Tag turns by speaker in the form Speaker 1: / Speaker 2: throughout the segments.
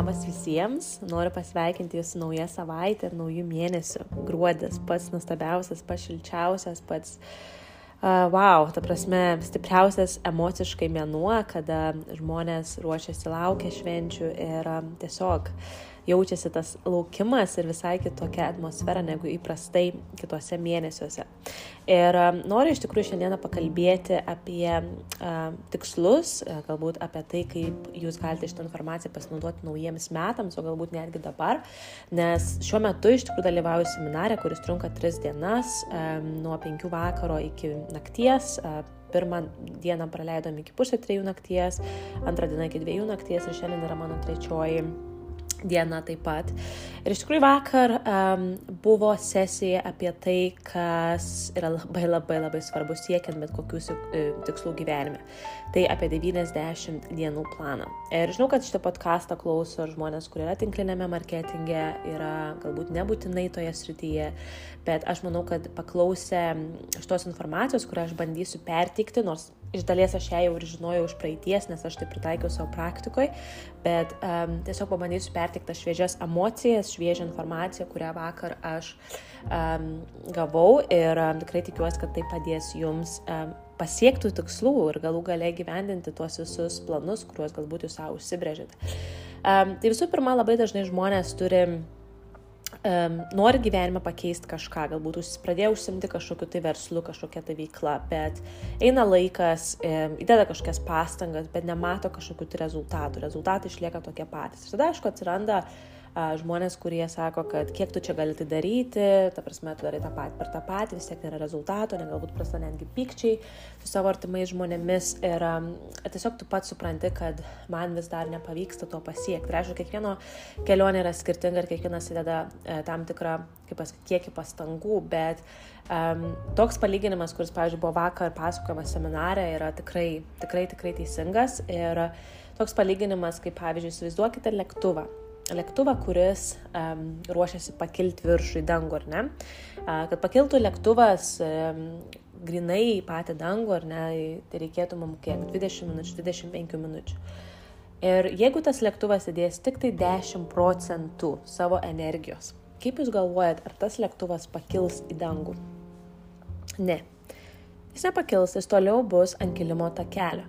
Speaker 1: labas visiems. Noriu pasveikinti jūsų naują savaitę ir naujų mėnesių. Gruodis pats nuostabiausias, pats šilčiausias, pats, uh, wow, ta prasme, stipriausias emociškai mėnuo, kada žmonės ruošiasi laukia švenčių ir uh, tiesiog jaučiasi tas laukimas ir visai kitokia atmosfera negu įprastai kitose mėnesiuose. Ir um, noriu iš tikrųjų šiandieną pakalbėti apie uh, tikslus, uh, galbūt apie tai, kaip jūs galite šitą informaciją pasinaudoti naujiems metams, o galbūt netgi dabar, nes šiuo metu iš tikrųjų dalyvauju seminarė, kuris trunka tris dienas, um, nuo penkių vakaro iki nakties. Uh, pirmą dieną praleidom iki pusę trijų nakties, antrą dieną iki dviejų nakties ir šiandien yra mano trečioji diena taip pat. Ir iš tikrųjų vakar um, buvo sesija apie tai, kas yra labai labai labai svarbu siekiant bet kokių uh, tikslų gyvenime. Tai apie 90 dienų planą. Ir žinau, kad šitą podcastą klauso žmonės, kurie yra tinklinėme marketinge, yra galbūt nebūtinai toje srityje, bet aš manau, kad paklausę šitos informacijos, kurią aš bandysiu perteikti, nors iš dalies aš ją jau ir žinojau iš praeities, nes aš tai pritaikiau savo praktikoje, bet um, tiesiog pabandysiu perteikti šviežias emocijas, šviežią informaciją, kurią vakar aš um, gavau ir um, tikrai tikiuosi, kad tai padės jums um, pasiektų tikslų ir galų gale gyvendinti tuos visus planus, kuriuos galbūt jūs savo užsibrėžėte. Um, tai visų pirma, labai dažnai žmonės turi um, nori gyvenime pakeisti kažką, galbūt pradėjo užsimti kažkokiu tai verslu, kažkokia tai veikla, bet eina laikas, um, įdeda kažkokias pastangas, bet nemato kažkokių tai rezultatų. Rezultatai išlieka tokie patys. Ir tada, aišku, atsiranda uh, žmonės, kurie sako, kad kiek tu čia gali tai daryti, ta prasme, tu darai tą patį per tą patį, vis tiek nėra rezultato, ne galbūt prasta netgi pykčiai su savo artimais žmonėmis ir tiesiog tu pats supranti, kad man vis dar nepavyksta to pasiekti. Tai reiškia, kiekvieno kelionė yra skirtinga ir kiekvienas įdeda e, tam tikrą, kaip pasakyti, kiekį pastangų, bet um, toks palyginimas, kuris, pavyzdžiui, buvo vakar pasakojamas seminare, yra tikrai, tikrai, tikrai teisingas ir toks palyginimas, kaip, pavyzdžiui, įsivaizduokite lėktuvą lėktuvą, kuris um, ruošiasi pakilti viršų į dangų, ar ne? Uh, kad pakiltų lėktuvas um, grinai į patį dangų, ar ne, tai reikėtų mums kiek 20 minučių, 25 minučių. Ir jeigu tas lėktuvas įdės tik tai 10 procentų savo energijos, kaip Jūs galvojat, ar tas lėktuvas pakils į dangų? Ne. Jis nepakils, jis toliau bus ant kilimo takelio.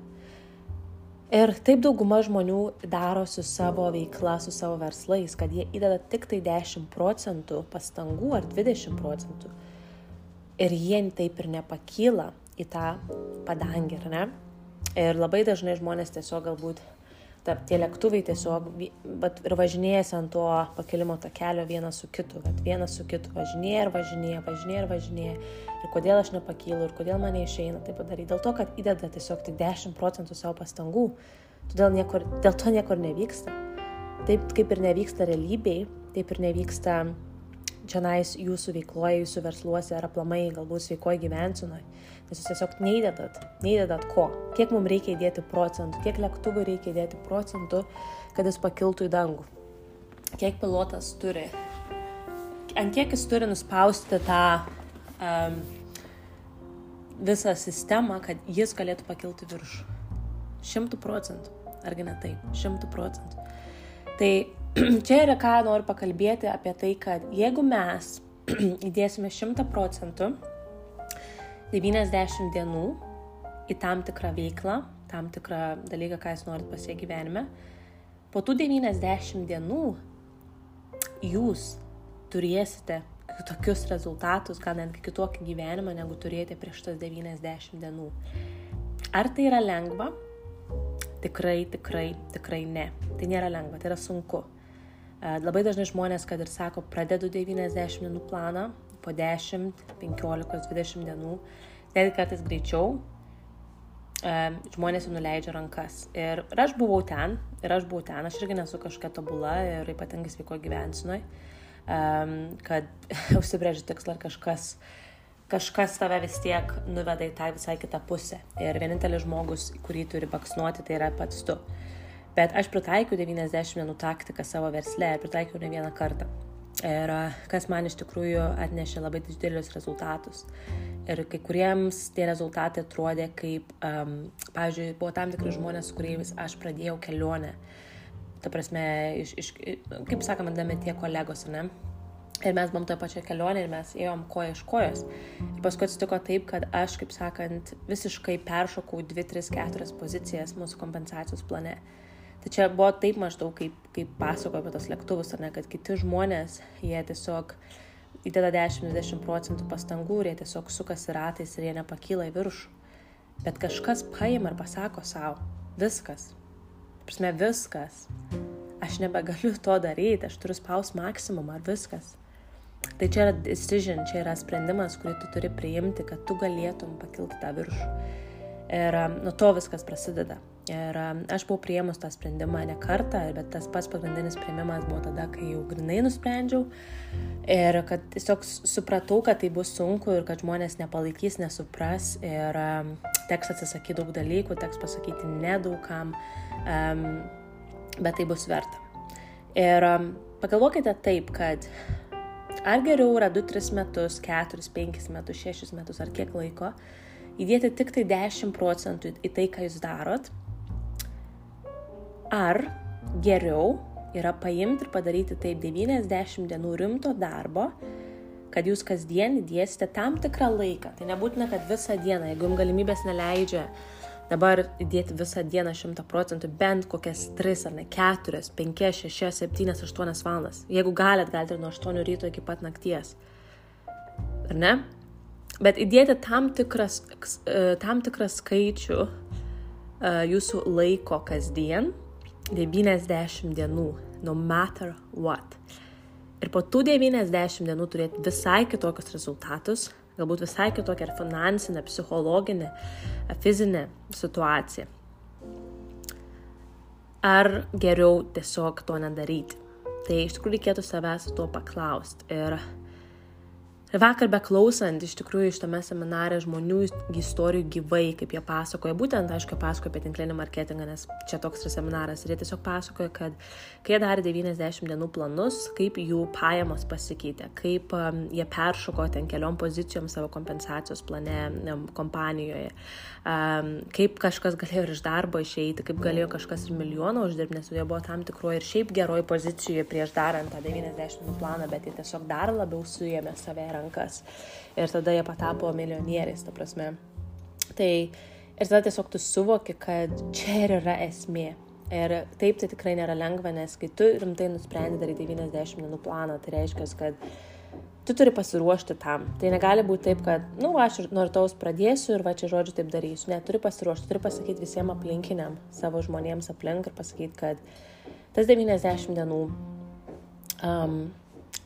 Speaker 1: Ir taip dauguma žmonių daro su savo veikla, su savo verslais, kad jie įdeda tik tai 10 procentų pastangų ar 20 procentų. Ir jie taip ir nepakyla į tą padangę, ar ne? Ir labai dažnai žmonės tiesiog galbūt ta, tie lėktuvai tiesiog bet, ir važinėjasi ant to pakilimo takelio vienas su kitu, bet vienas su kitu važinėja ir važinėja, važinėja ir važinėja. Ir kodėl aš nepakylu ir kodėl man neišeina tai padaryti. Dėl to, kad įdeda tiesiog tik 10 procentų savo pastangų, todėl niekur, dėl to niekur nevyksta. Taip kaip ir nevyksta realybėj, taip ir nevyksta čia nais jūsų veikloje, jūsų versluose ar aplamai galbūt sveikoje gyvensinoje. Nes jūs tiesiog neįdedat, neįdedat ko, kiek mums reikia įdėti procentų, kiek lėktuvų reikia įdėti procentų, kad jis pakiltų į dangų. Kiek pilotas turi, ant kiek jis turi nuspausti tą um, visą sistemą, kad jis galėtų pakilti viršų. Šimtų procentų, argi ne taip, šimtų procentų. Tai čia yra ką noriu pakalbėti apie tai, kad jeigu mes įdėsime 100 procentų 90 dienų į tam tikrą veiklą, tam tikrą dalyką, ką jūs norit pasiekti gyvenime, po tų 90 dienų jūs turėsite tokius rezultatus, gal netgi kitokį gyvenimą, negu turėjote prieš tas 90 dienų. Ar tai yra lengva? Tikrai, tikrai, tikrai ne. Tai nėra lengva, tai yra sunku. Labai dažnai žmonės, kad ir sako, pradedu 90 dienų planą, po 10, 15, 20 dienų, netgi kartais greičiau, žmonės jau nuleidžia rankas. Ir, ir aš buvau ten, ir aš buvau ten, aš irgi nesu kažkokia tobula ir ypatingai sveiko gyvensinoj, kad užsibrėži tikslą ar kažkas, kažkas tave vis tiek nuveda į tą visai kitą pusę. Ir vienintelis žmogus, kurį turi baksnuoti, tai yra pats tu. Bet aš pritaikiau 90 dienų taktiką savo versle ir pritaikiau ne vieną kartą. Ir kas man iš tikrųjų atnešė labai didelius rezultatus. Ir kai kuriems tie rezultatai atrodė kaip, um, pavyzdžiui, buvo tam tikri žmonės, su kuriais aš pradėjau kelionę. ta prasme, iš, iš, kaip sakoma, dame tie kolegos, ne? Ir mes buvom toje pačioje kelionėje ir mes ėjom koja iš kojos. Ir paskui atsitiko taip, kad aš, kaip sakant, visiškai peršokau 2, 3, 4 pozicijas mūsų kompensacijos plane. Tai čia buvo taip maždaug, kaip, kaip pasakojo apie tos lėktuvus, ar ne, kad kiti žmonės, jie tiesiog įdeda 10-20 procentų pastangų ir jie tiesiog sukasi ratais ir jie nepakyla į viršų. Bet kažkas paima ir pasako savo, viskas, prasme viskas, aš nebegaliu to daryti, aš turiu spaus maksimumą ar viskas. Tai čia yra decision, čia yra sprendimas, kurį tu turi priimti, kad tu galėtum pakilti tą viršų. Ir um, nuo to viskas prasideda. Ir aš buvau prieimus tą sprendimą ne kartą, bet tas pats pagrindinis prieimimas buvo tada, kai jau grinai nusprendžiau. Ir kad tiesiog supratau, kad tai bus sunku ir kad žmonės nepalaikys, nesupras. Ir teks atsisakyti daug dalykų, teks pasakyti nedaugam, um, bet tai bus verta. Ir um, pagalvokite taip, kad Ar geriau yra 2-3 metus, 4-5 metus, 6 metus ar kiek laiko įdėti tik tai 10 procentų į tai, ką jūs darot? Ar geriau yra paimti ir padaryti taip 90 dienų rimto darbo, kad jūs kasdien įdėsite tam tikrą laiką. Tai nebūtina, kad visą dieną, jeigu jums galimybės neleidžia, dabar įdėti visą dieną 100 procentų, bent kokias 3 ar ne 4, 5, 6, 7, 8 valandas. Jeigu galit, galite nuo 8 ryto iki pat nakties. Ar ne? Bet įdėti tam, tikras, e, tam tikrą skaičių e, jūsų laiko kasdien, 90 dienų, no matter what. Ir po tų 90 dienų turėti visai kitokius rezultatus, galbūt visai kitokią ir finansinę, psichologinę, fizinę situaciją. Ar geriau tiesiog to nedaryti? Tai iš tikrųjų reikėtų savęs to paklausti. Ir Vakar beklausant, iš tikrųjų, iš tame seminare žmonių istorijų gyvai, kaip jie pasakoja, būtent, aišku, pasakoja apie tinklinį marketingą, nes čia toks yra seminaras, ir jie tiesiog pasakoja, kad kai jie darė 90 dienų planus, kaip jų pajamos pasikeitė, kaip um, jie peršoko ten keliom pozicijom savo kompensacijos plane um, kompanijoje, um, kaip kažkas galėjo ir iš darbo išeiti, kaip galėjo kažkas ir milijoną uždirbti, nes jie buvo tam tikroje ir šiaip geroje pozicijoje prieš darant tą 90 dienų planą, bet jie tiesiog dar labiau suėmė save ir rankas. Ir tada jie patapo milijonieriais, ta prasme. Tai ir tada tiesiog tu suvoki, kad čia ir yra esmė. Ir taip tai tikrai nėra lengva, nes kai tu rimtai nusprendi daryti 90 dienų planą, tai reiškia, kad tu turi pasiruošti tam. Tai negali būti taip, kad, na, nu, aš nuo rytaus pradėsiu ir va čia žodžiu taip darysiu. Ne, turi pasiruošti, turi pasakyti visiems aplinkiniam, savo žmonėms aplink ir pasakyti, kad tas 90 dienų um,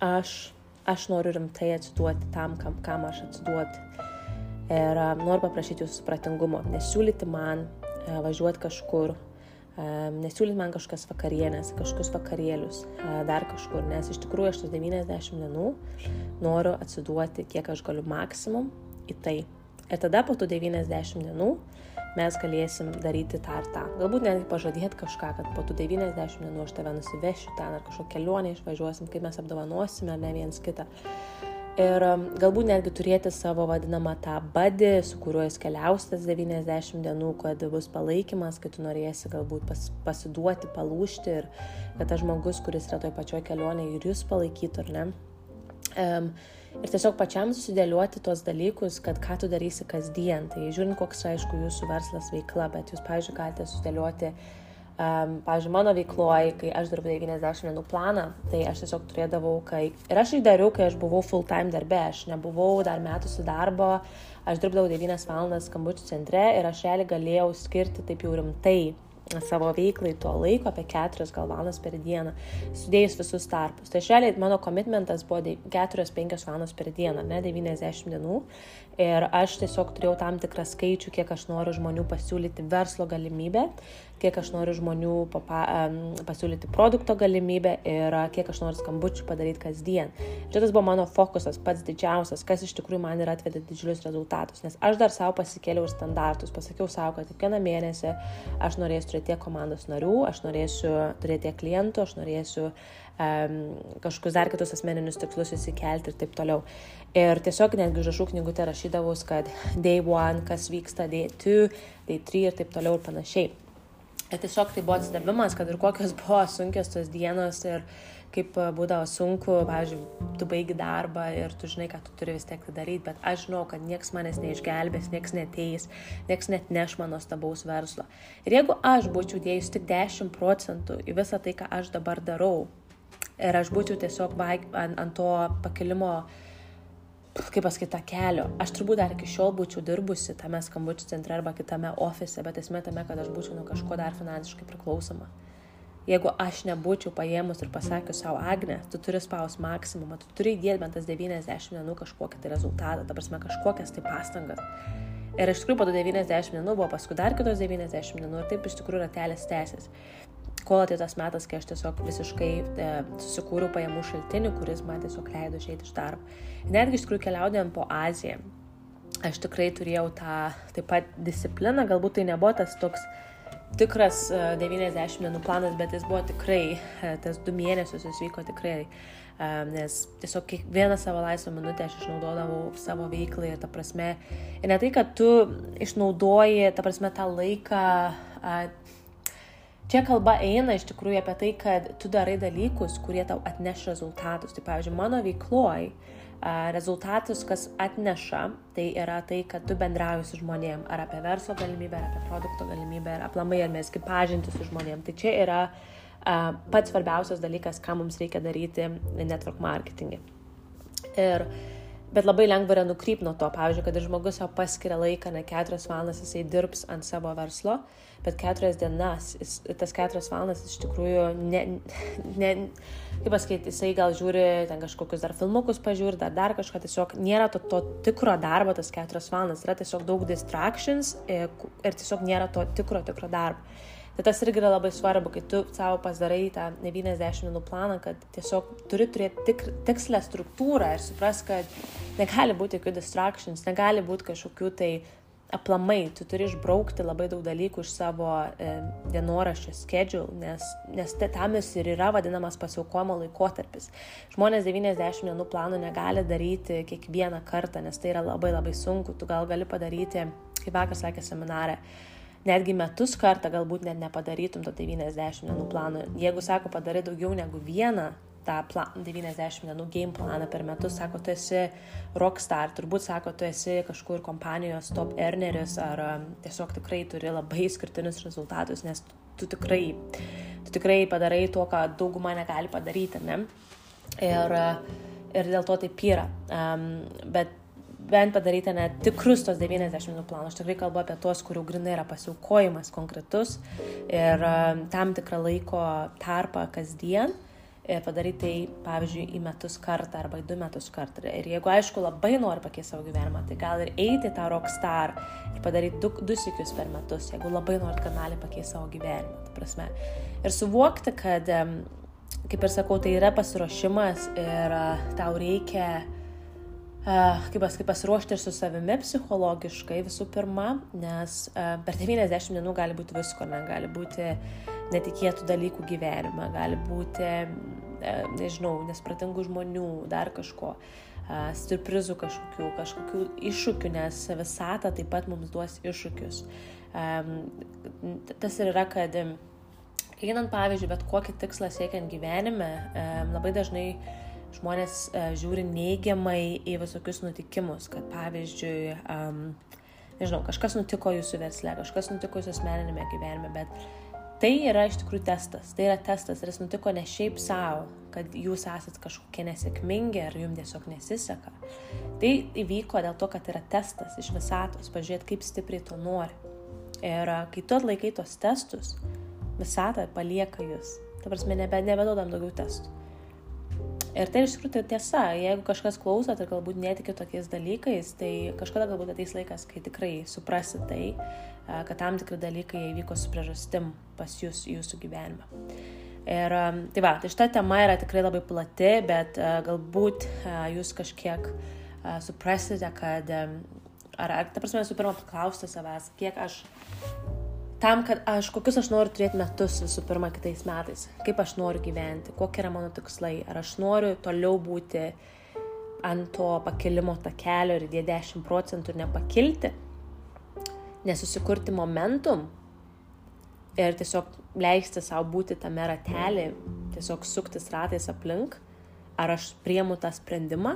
Speaker 1: aš aš noriu rimtai atsiduoti tam, kam, kam aš atsiduoti. Ir uh, noriu paprašyti jūsų supratingumo, nesiūlyti man uh, važiuoti kažkur, uh, nesiūlyti man kažkas vakarienės, kažkokius vakarėlius, dar kažkur, nes iš tikrųjų aš tas 90 dienų noriu atsiduoti, kiek aš galiu maksimum į tai. Ir tada po tų 90 dienų mes galėsim daryti tą ir tą. Galbūt netgi pažadėti kažką, kad po tų 90 dienų aš tave nusivešiu ten ar kažkokią kelionę išvažiuosim, kaip mes apdovanosime, ne viens kitą. Ir um, galbūt netgi turėti savo vadinamą tą badį, su kuriuo jūs keliausite 90 dienų, kad bus palaikymas, kad tu norėsi galbūt pas, pasiduoti, palūšti ir kad tas žmogus, kuris yra toj pačioj kelionėje ir jūs palaikytų, ar ne. Um, ir tiesiog pačiam susidėlioti tuos dalykus, kad ką tu darysi kasdien. Tai žiūrint, koks, aišku, jūsų verslas veikla, bet jūs, pavyzdžiui, galite susidėlioti, um, pavyzdžiui, mano veikloje, kai aš dirbau 90 dienų planą, tai aš tiesiog turėdavau, kai... Ir aš tai dariau, kai aš buvau full time darbe, aš nebuvau dar metusi darbo, aš dirbdavau 9 valandas skambučių centre ir aš realiai galėjau skirti taip jau rimtai savo veiklai tuo laiko, apie 4 gal valandas per dieną, sudėjus visus tarpus. Tai šiandien mano komitmentas buvo 4-5 valandos per dieną, ne 90 dienų. Ir aš tiesiog turėjau tam tikrą skaičių, kiek aš noriu žmonių pasiūlyti verslo galimybę, kiek aš noriu žmonių papa, um, pasiūlyti produkto galimybę ir kiek aš noriu skambučių padaryti kasdien. Ir tas buvo mano fokusas, pats didžiausias, kas iš tikrųjų man ir atvedė didžiulius rezultatus. Nes aš dar savo pasikėliau standartus, pasakiau savo, kad kiekvieną mėnesį aš norėsiu turėti tiek komandos narių, aš norėsiu turėti tiek klientų, aš norėsiu um, kažkokius dar kitus asmeninius tikslus įsikelti ir taip toliau. Ir tiesiog netgi užrašų knygutė rašydavus, kad day one, kas vyksta, day two, day three ir taip toliau ir panašiai. Ir tiesiog tai buvo atsidavimas, kad ir kokios buvo sunkios tos dienos ir kaip būdavo sunku, pavyzdžiui, tu baigi darbą ir tu žinai, kad tu turi vis tiek tai daryti, bet aš žinau, kad niekas manęs neišgelbės, niekas neteis, niekas net neš mano stabaus verslo. Ir jeigu aš būčiau dėjus tik 10 procentų į visą tai, ką aš dabar darau, ir aš būčiau tiesiog ant, ant to pakilimo, kaip pasakyti, tą kelio. Aš turbūt dar iki šiol būčiau dirbusi tame skambučių centre arba kitame ofise, bet esmė tame, kad aš būčiau nuo kažko dar finansiškai priklausoma. Jeigu aš nebūčiau paėmus ir pasakius savo, Agne, tu turi spaus maksimumą, tu turi įdėti bent tas 90 dienų kažkokį tai rezultatą, ta prasme kažkokias tai pastangas. Ir iš tikrųjų po to 90 dienų buvo paskui dar kitos 90 dienų ir taip iš tikrųjų ratelės tęsis kol atėjo tas metas, kai aš tiesiog visiškai e, susikūriau pajamų šaltinį, kuris man tiesiog leido išeiti iš darbo. Netgi iš tikrųjų keliaudėjom po Aziją, aš tikrai turėjau tą taip pat discipliną, galbūt tai nebuvo tas toks tikras 90 e, dienų planas, bet jis buvo tikrai, e, tas du mėnesius jis vyko tikrai, e, nes tiesiog kiekvieną savo laisvą minutę aš išnaudodavau savo veiklai ir ta prasme, ir ne tai, kad tu išnaudoji, ta prasme, tą laiką Čia kalba eina iš tikrųjų apie tai, kad tu darai dalykus, kurie tau atneš rezultatus. Tai pavyzdžiui, mano veikloj rezultatus, kas atneša, tai yra tai, kad tu bendrauji su žmonėm, ar apie verslo galimybę, ar apie produkto galimybę, ar aplamai, ar mes kaip pažinti su žmonėm. Tai čia yra pats svarbiausias dalykas, ką mums reikia daryti network marketingui. Ir Bet labai lengva yra nukrypti nuo to, pavyzdžiui, kad žmogus jau paskiria laiką, ne keturias valandas jisai dirbs ant savo verslo, bet keturias dienas, jis, tas keturias valandas iš tikrųjų, ne, ne, kaip pasakyti, jisai gal žiūri ten kažkokius dar filmukus, pažiūri, dar, dar kažką, tiesiog nėra to, to tikro darbo tas keturias valandas, yra tiesiog daug distractions ir, ir tiesiog nėra to tikro, tikro darbo. Tai tas irgi yra labai svarbu, kai tu savo pasidarai tą 90 minų planą, kad tiesiog turi turėti tik, tikslę struktūrą ir supras, kad negali būti jokių distractions, negali būti kažkokių tai aplamai, tu turi išbraukti labai daug dalykų iš savo e, dienoraščio schedule, nes, nes tam jis ir yra vadinamas pasiaukojimo laikotarpis. Žmonės 90 dienų planų negali daryti kiekvieną kartą, nes tai yra labai labai sunku, tu gal gali padaryti, kaip vakar sakė seminarė, netgi metus kartą galbūt net nepadarytum to 90 dienų plano. Jeigu, sako, padarai daugiau negu vieną tą plan, 90 dienų game planą per metus, sako, tu esi rockstar, turbūt, sako, tu esi kažkur kompanijos top earneris ar um, tiesiog tikrai turi labai skirtinius rezultatus, nes tu, tikrai, tu tikrai padarai to, ką dauguma negali padaryti, ne? Ir, ir dėl to taip yra. Um, bet bent padaryti net tikrus tos 90 minutų planus. Aš tikrai kalbu apie tuos, kurių grinai yra pasiaukojimas konkretus ir um, tam tikrą laiko tarpą kasdien ir padaryti tai, pavyzdžiui, į metus kartą arba į du metus kartą. Ir jeigu, aišku, labai nori pakeisti savo gyvenimą, tai gal ir eiti tą rockstar ir padaryti du, du sikius per metus, jeigu labai norit, kad gali pakeisti savo gyvenimą. Prasme. Ir suvokti, kad, kaip ir sakau, tai yra pasiruošimas ir tau reikia kaip pasakyti, pasiruošti ir su savimi psichologiškai visų pirma, nes per 90 dienų gali būti visko, ne, gali būti netikėtų dalykų gyvenime, gali būti, nežinau, nespratingų žmonių, dar kažko, surprizų kažkokių, kažkokių iššūkių, nes visata taip pat mums duos iššūkius. Tas ir yra, kad einant pavyzdžiui, bet kokį tikslą siekiant gyvenime, labai dažnai žmonės žiūri neigiamai į visokius nutikimus, kad pavyzdžiui, nežinau, kažkas nutiko jūsų versle, kažkas nutiko jūsų asmeninėme gyvenime, bet tai yra iš tikrųjų testas. Tai yra testas ir jis nutiko ne šiaip savo, kad jūs esat kažkokie nesėkmingi ar jums tiesiog nesiseka. Tai įvyko dėl to, kad yra testas iš visatos, pažiūrėti, kaip stipriai to nori. Ir kai tu atlaikai tos testus, visata palieka jūs. Ta prasme, nebe, nebedodam daugiau testų. Ir tai iš tikrųjų tai tiesa, jeigu kažkas klausot ir galbūt netiki tokiais dalykais, tai kažkada galbūt ateis laikas, kai tikrai suprasi tai, kad tam tikri dalykai įvyko su priežastim pas jūs jūsų gyvenime. Ir tai va, tai šita tema yra tikrai labai plati, bet galbūt jūs kažkiek suprasite, kad, ar, ar ta prasme, visų pirma, paklausti savęs, kiek aš tam, kad aš, kokius aš noriu turėti metus visų pirma kitais metais, kaip aš noriu gyventi, kokie yra mano tikslai, ar aš noriu toliau būti ant to pakilimo takelio ir dėti 10 procentų ir nepakilti, nesusikurti momentum, ir tiesiog leisti savo būti tame ratelį, tiesiog suktis ratais aplink, ar aš priemu tą sprendimą,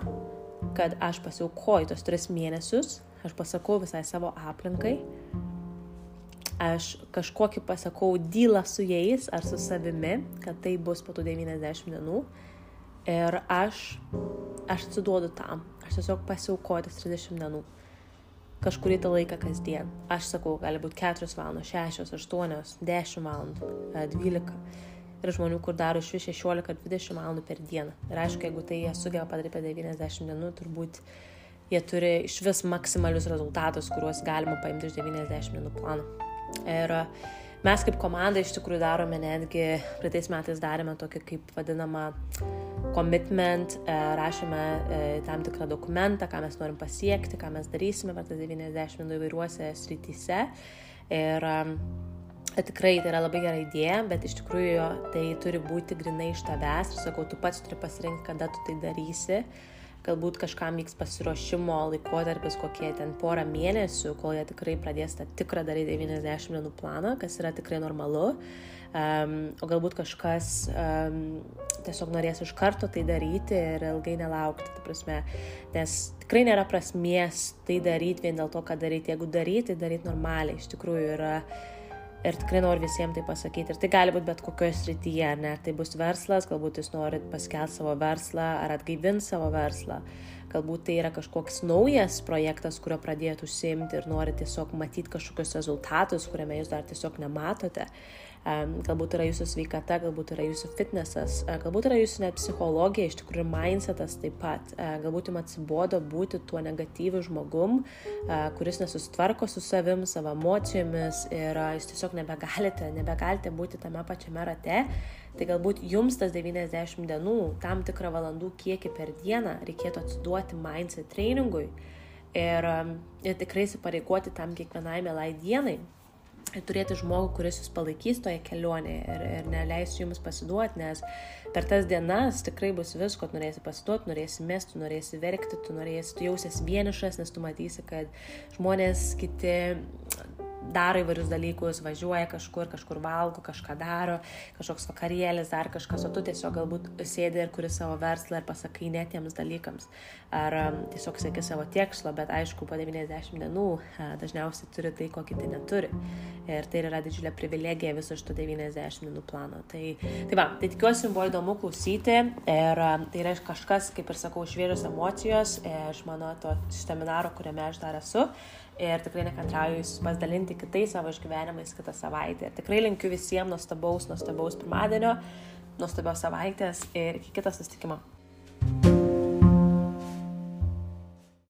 Speaker 1: kad aš pasiaukoju tos tris mėnesius, aš pasakau visai savo aplinkai, aš kažkokį pasakau dylą su jais ar su savimi, kad tai bus po tų 90 dienų ir aš, aš atsiduodu tam, aš tiesiog pasiaukoju tas 30 dienų kažkurį tą laiką kasdien. Aš sakau, gali būti 4 valandos, 6, 8, 10 valandų, 12. Ir žmonių, kur daro iš vis 16-20 valandų per dieną. Ir aišku, jeigu tai jie sugeba padaryti per 90 dienų, turbūt jie turi iš vis maksimalius rezultatus, kuriuos galima paimti iš 90 dienų plano. Ir mes kaip komanda iš tikrųjų darome netgi, praeitais metais darėme tokį kaip vadinamą commitment, e, rašėme e, tam tikrą dokumentą, ką mes norim pasiekti, ką mes darysime per tas 90 minučių įvairiuose srityse. Ir e, tikrai tai yra labai gera idėja, bet iš tikrųjų tai turi būti grinai iš tavęs ir sakau, tu pats turi pasirinkti, kada tu tai darysi. Galbūt kažkam vyks pasiruošimo laikotarpis kokie ten porą mėnesių, kol jie tikrai pradės tą tikrą daryti 90 dienų planą, kas yra tikrai normalu. Um, o galbūt kažkas um, tiesiog norės iš karto tai daryti ir ilgai nelaukti, ta prasme, nes tikrai nėra prasmės tai daryti vien dėl to, kad daryti. Jeigu daryti, daryti normaliai, iš tikrųjų yra ir tikrai noriu visiems tai pasakyti. Ir tai gali būti bet kokioje srityje, ne? Tai bus verslas, galbūt jūs norit paskelbti savo verslą ar atgaivinti savo verslą. Galbūt tai yra kažkoks naujas projektas, kurio pradėjote užsiimti ir norite tiesiog matyti kažkokius rezultatus, kuriame jūs dar tiesiog nematote galbūt yra jūsų sveikata, galbūt yra jūsų fitnesas, galbūt yra jūsų net psichologija, iš tikrųjų mindsetas taip pat. Galbūt jums atsibodo būti tuo negatyviu žmogum, kuris nesusitvarko su savim, savo emocijomis ir jūs tiesiog nebegalite, nebegalite būti tame pačiame rate. Tai galbūt jums tas 90 dienų, tam tikrą valandų kiekį per dieną reikėtų atsiduoti mindset treningui ir, ir tikrai įsipareigoti tam kiekvienai mielai dienai turėti žmogų, kuris jūs palaikys toje kelionėje ir, ir neleis jums pasiduoti, nes per tas dienas tikrai bus visko, tu norėsi pasiduoti, norėsi mesti, norėsi verkti, tu norėsi, tu jausies vienišas, nes tu matysi, kad žmonės kiti daro įvairius dalykus, važiuoja kažkur, kažkur valgo, kažką daro, kažkoks vakarėlis, dar kažkas, o tu tiesiog galbūt sėdi ir kuri savo verslą ir pasakai netiems dalykams. Ar um, tiesiog sėki savo tikslo, bet aišku, po 90 dienų dažniausiai turi tai, ko kiti neturi. Ir tai yra didžiulė privilegija viso šito 90 dienų plano. Tai, tai va, tai tikiuosi, buvo įdomu klausyti ir um, tai yra kažkas, kaip ir sakau, šviežios emocijos iš mano to seminaro, kuriame aš dar esu ir tikrai nekantrauju jūs pasidalinti kitais savo išgyvenimais kitą savaitę. Ir tikrai linkiu visiems nuostabaus, nuostabaus pirmadienio, nuostabios savaitės ir iki kito susitikimo.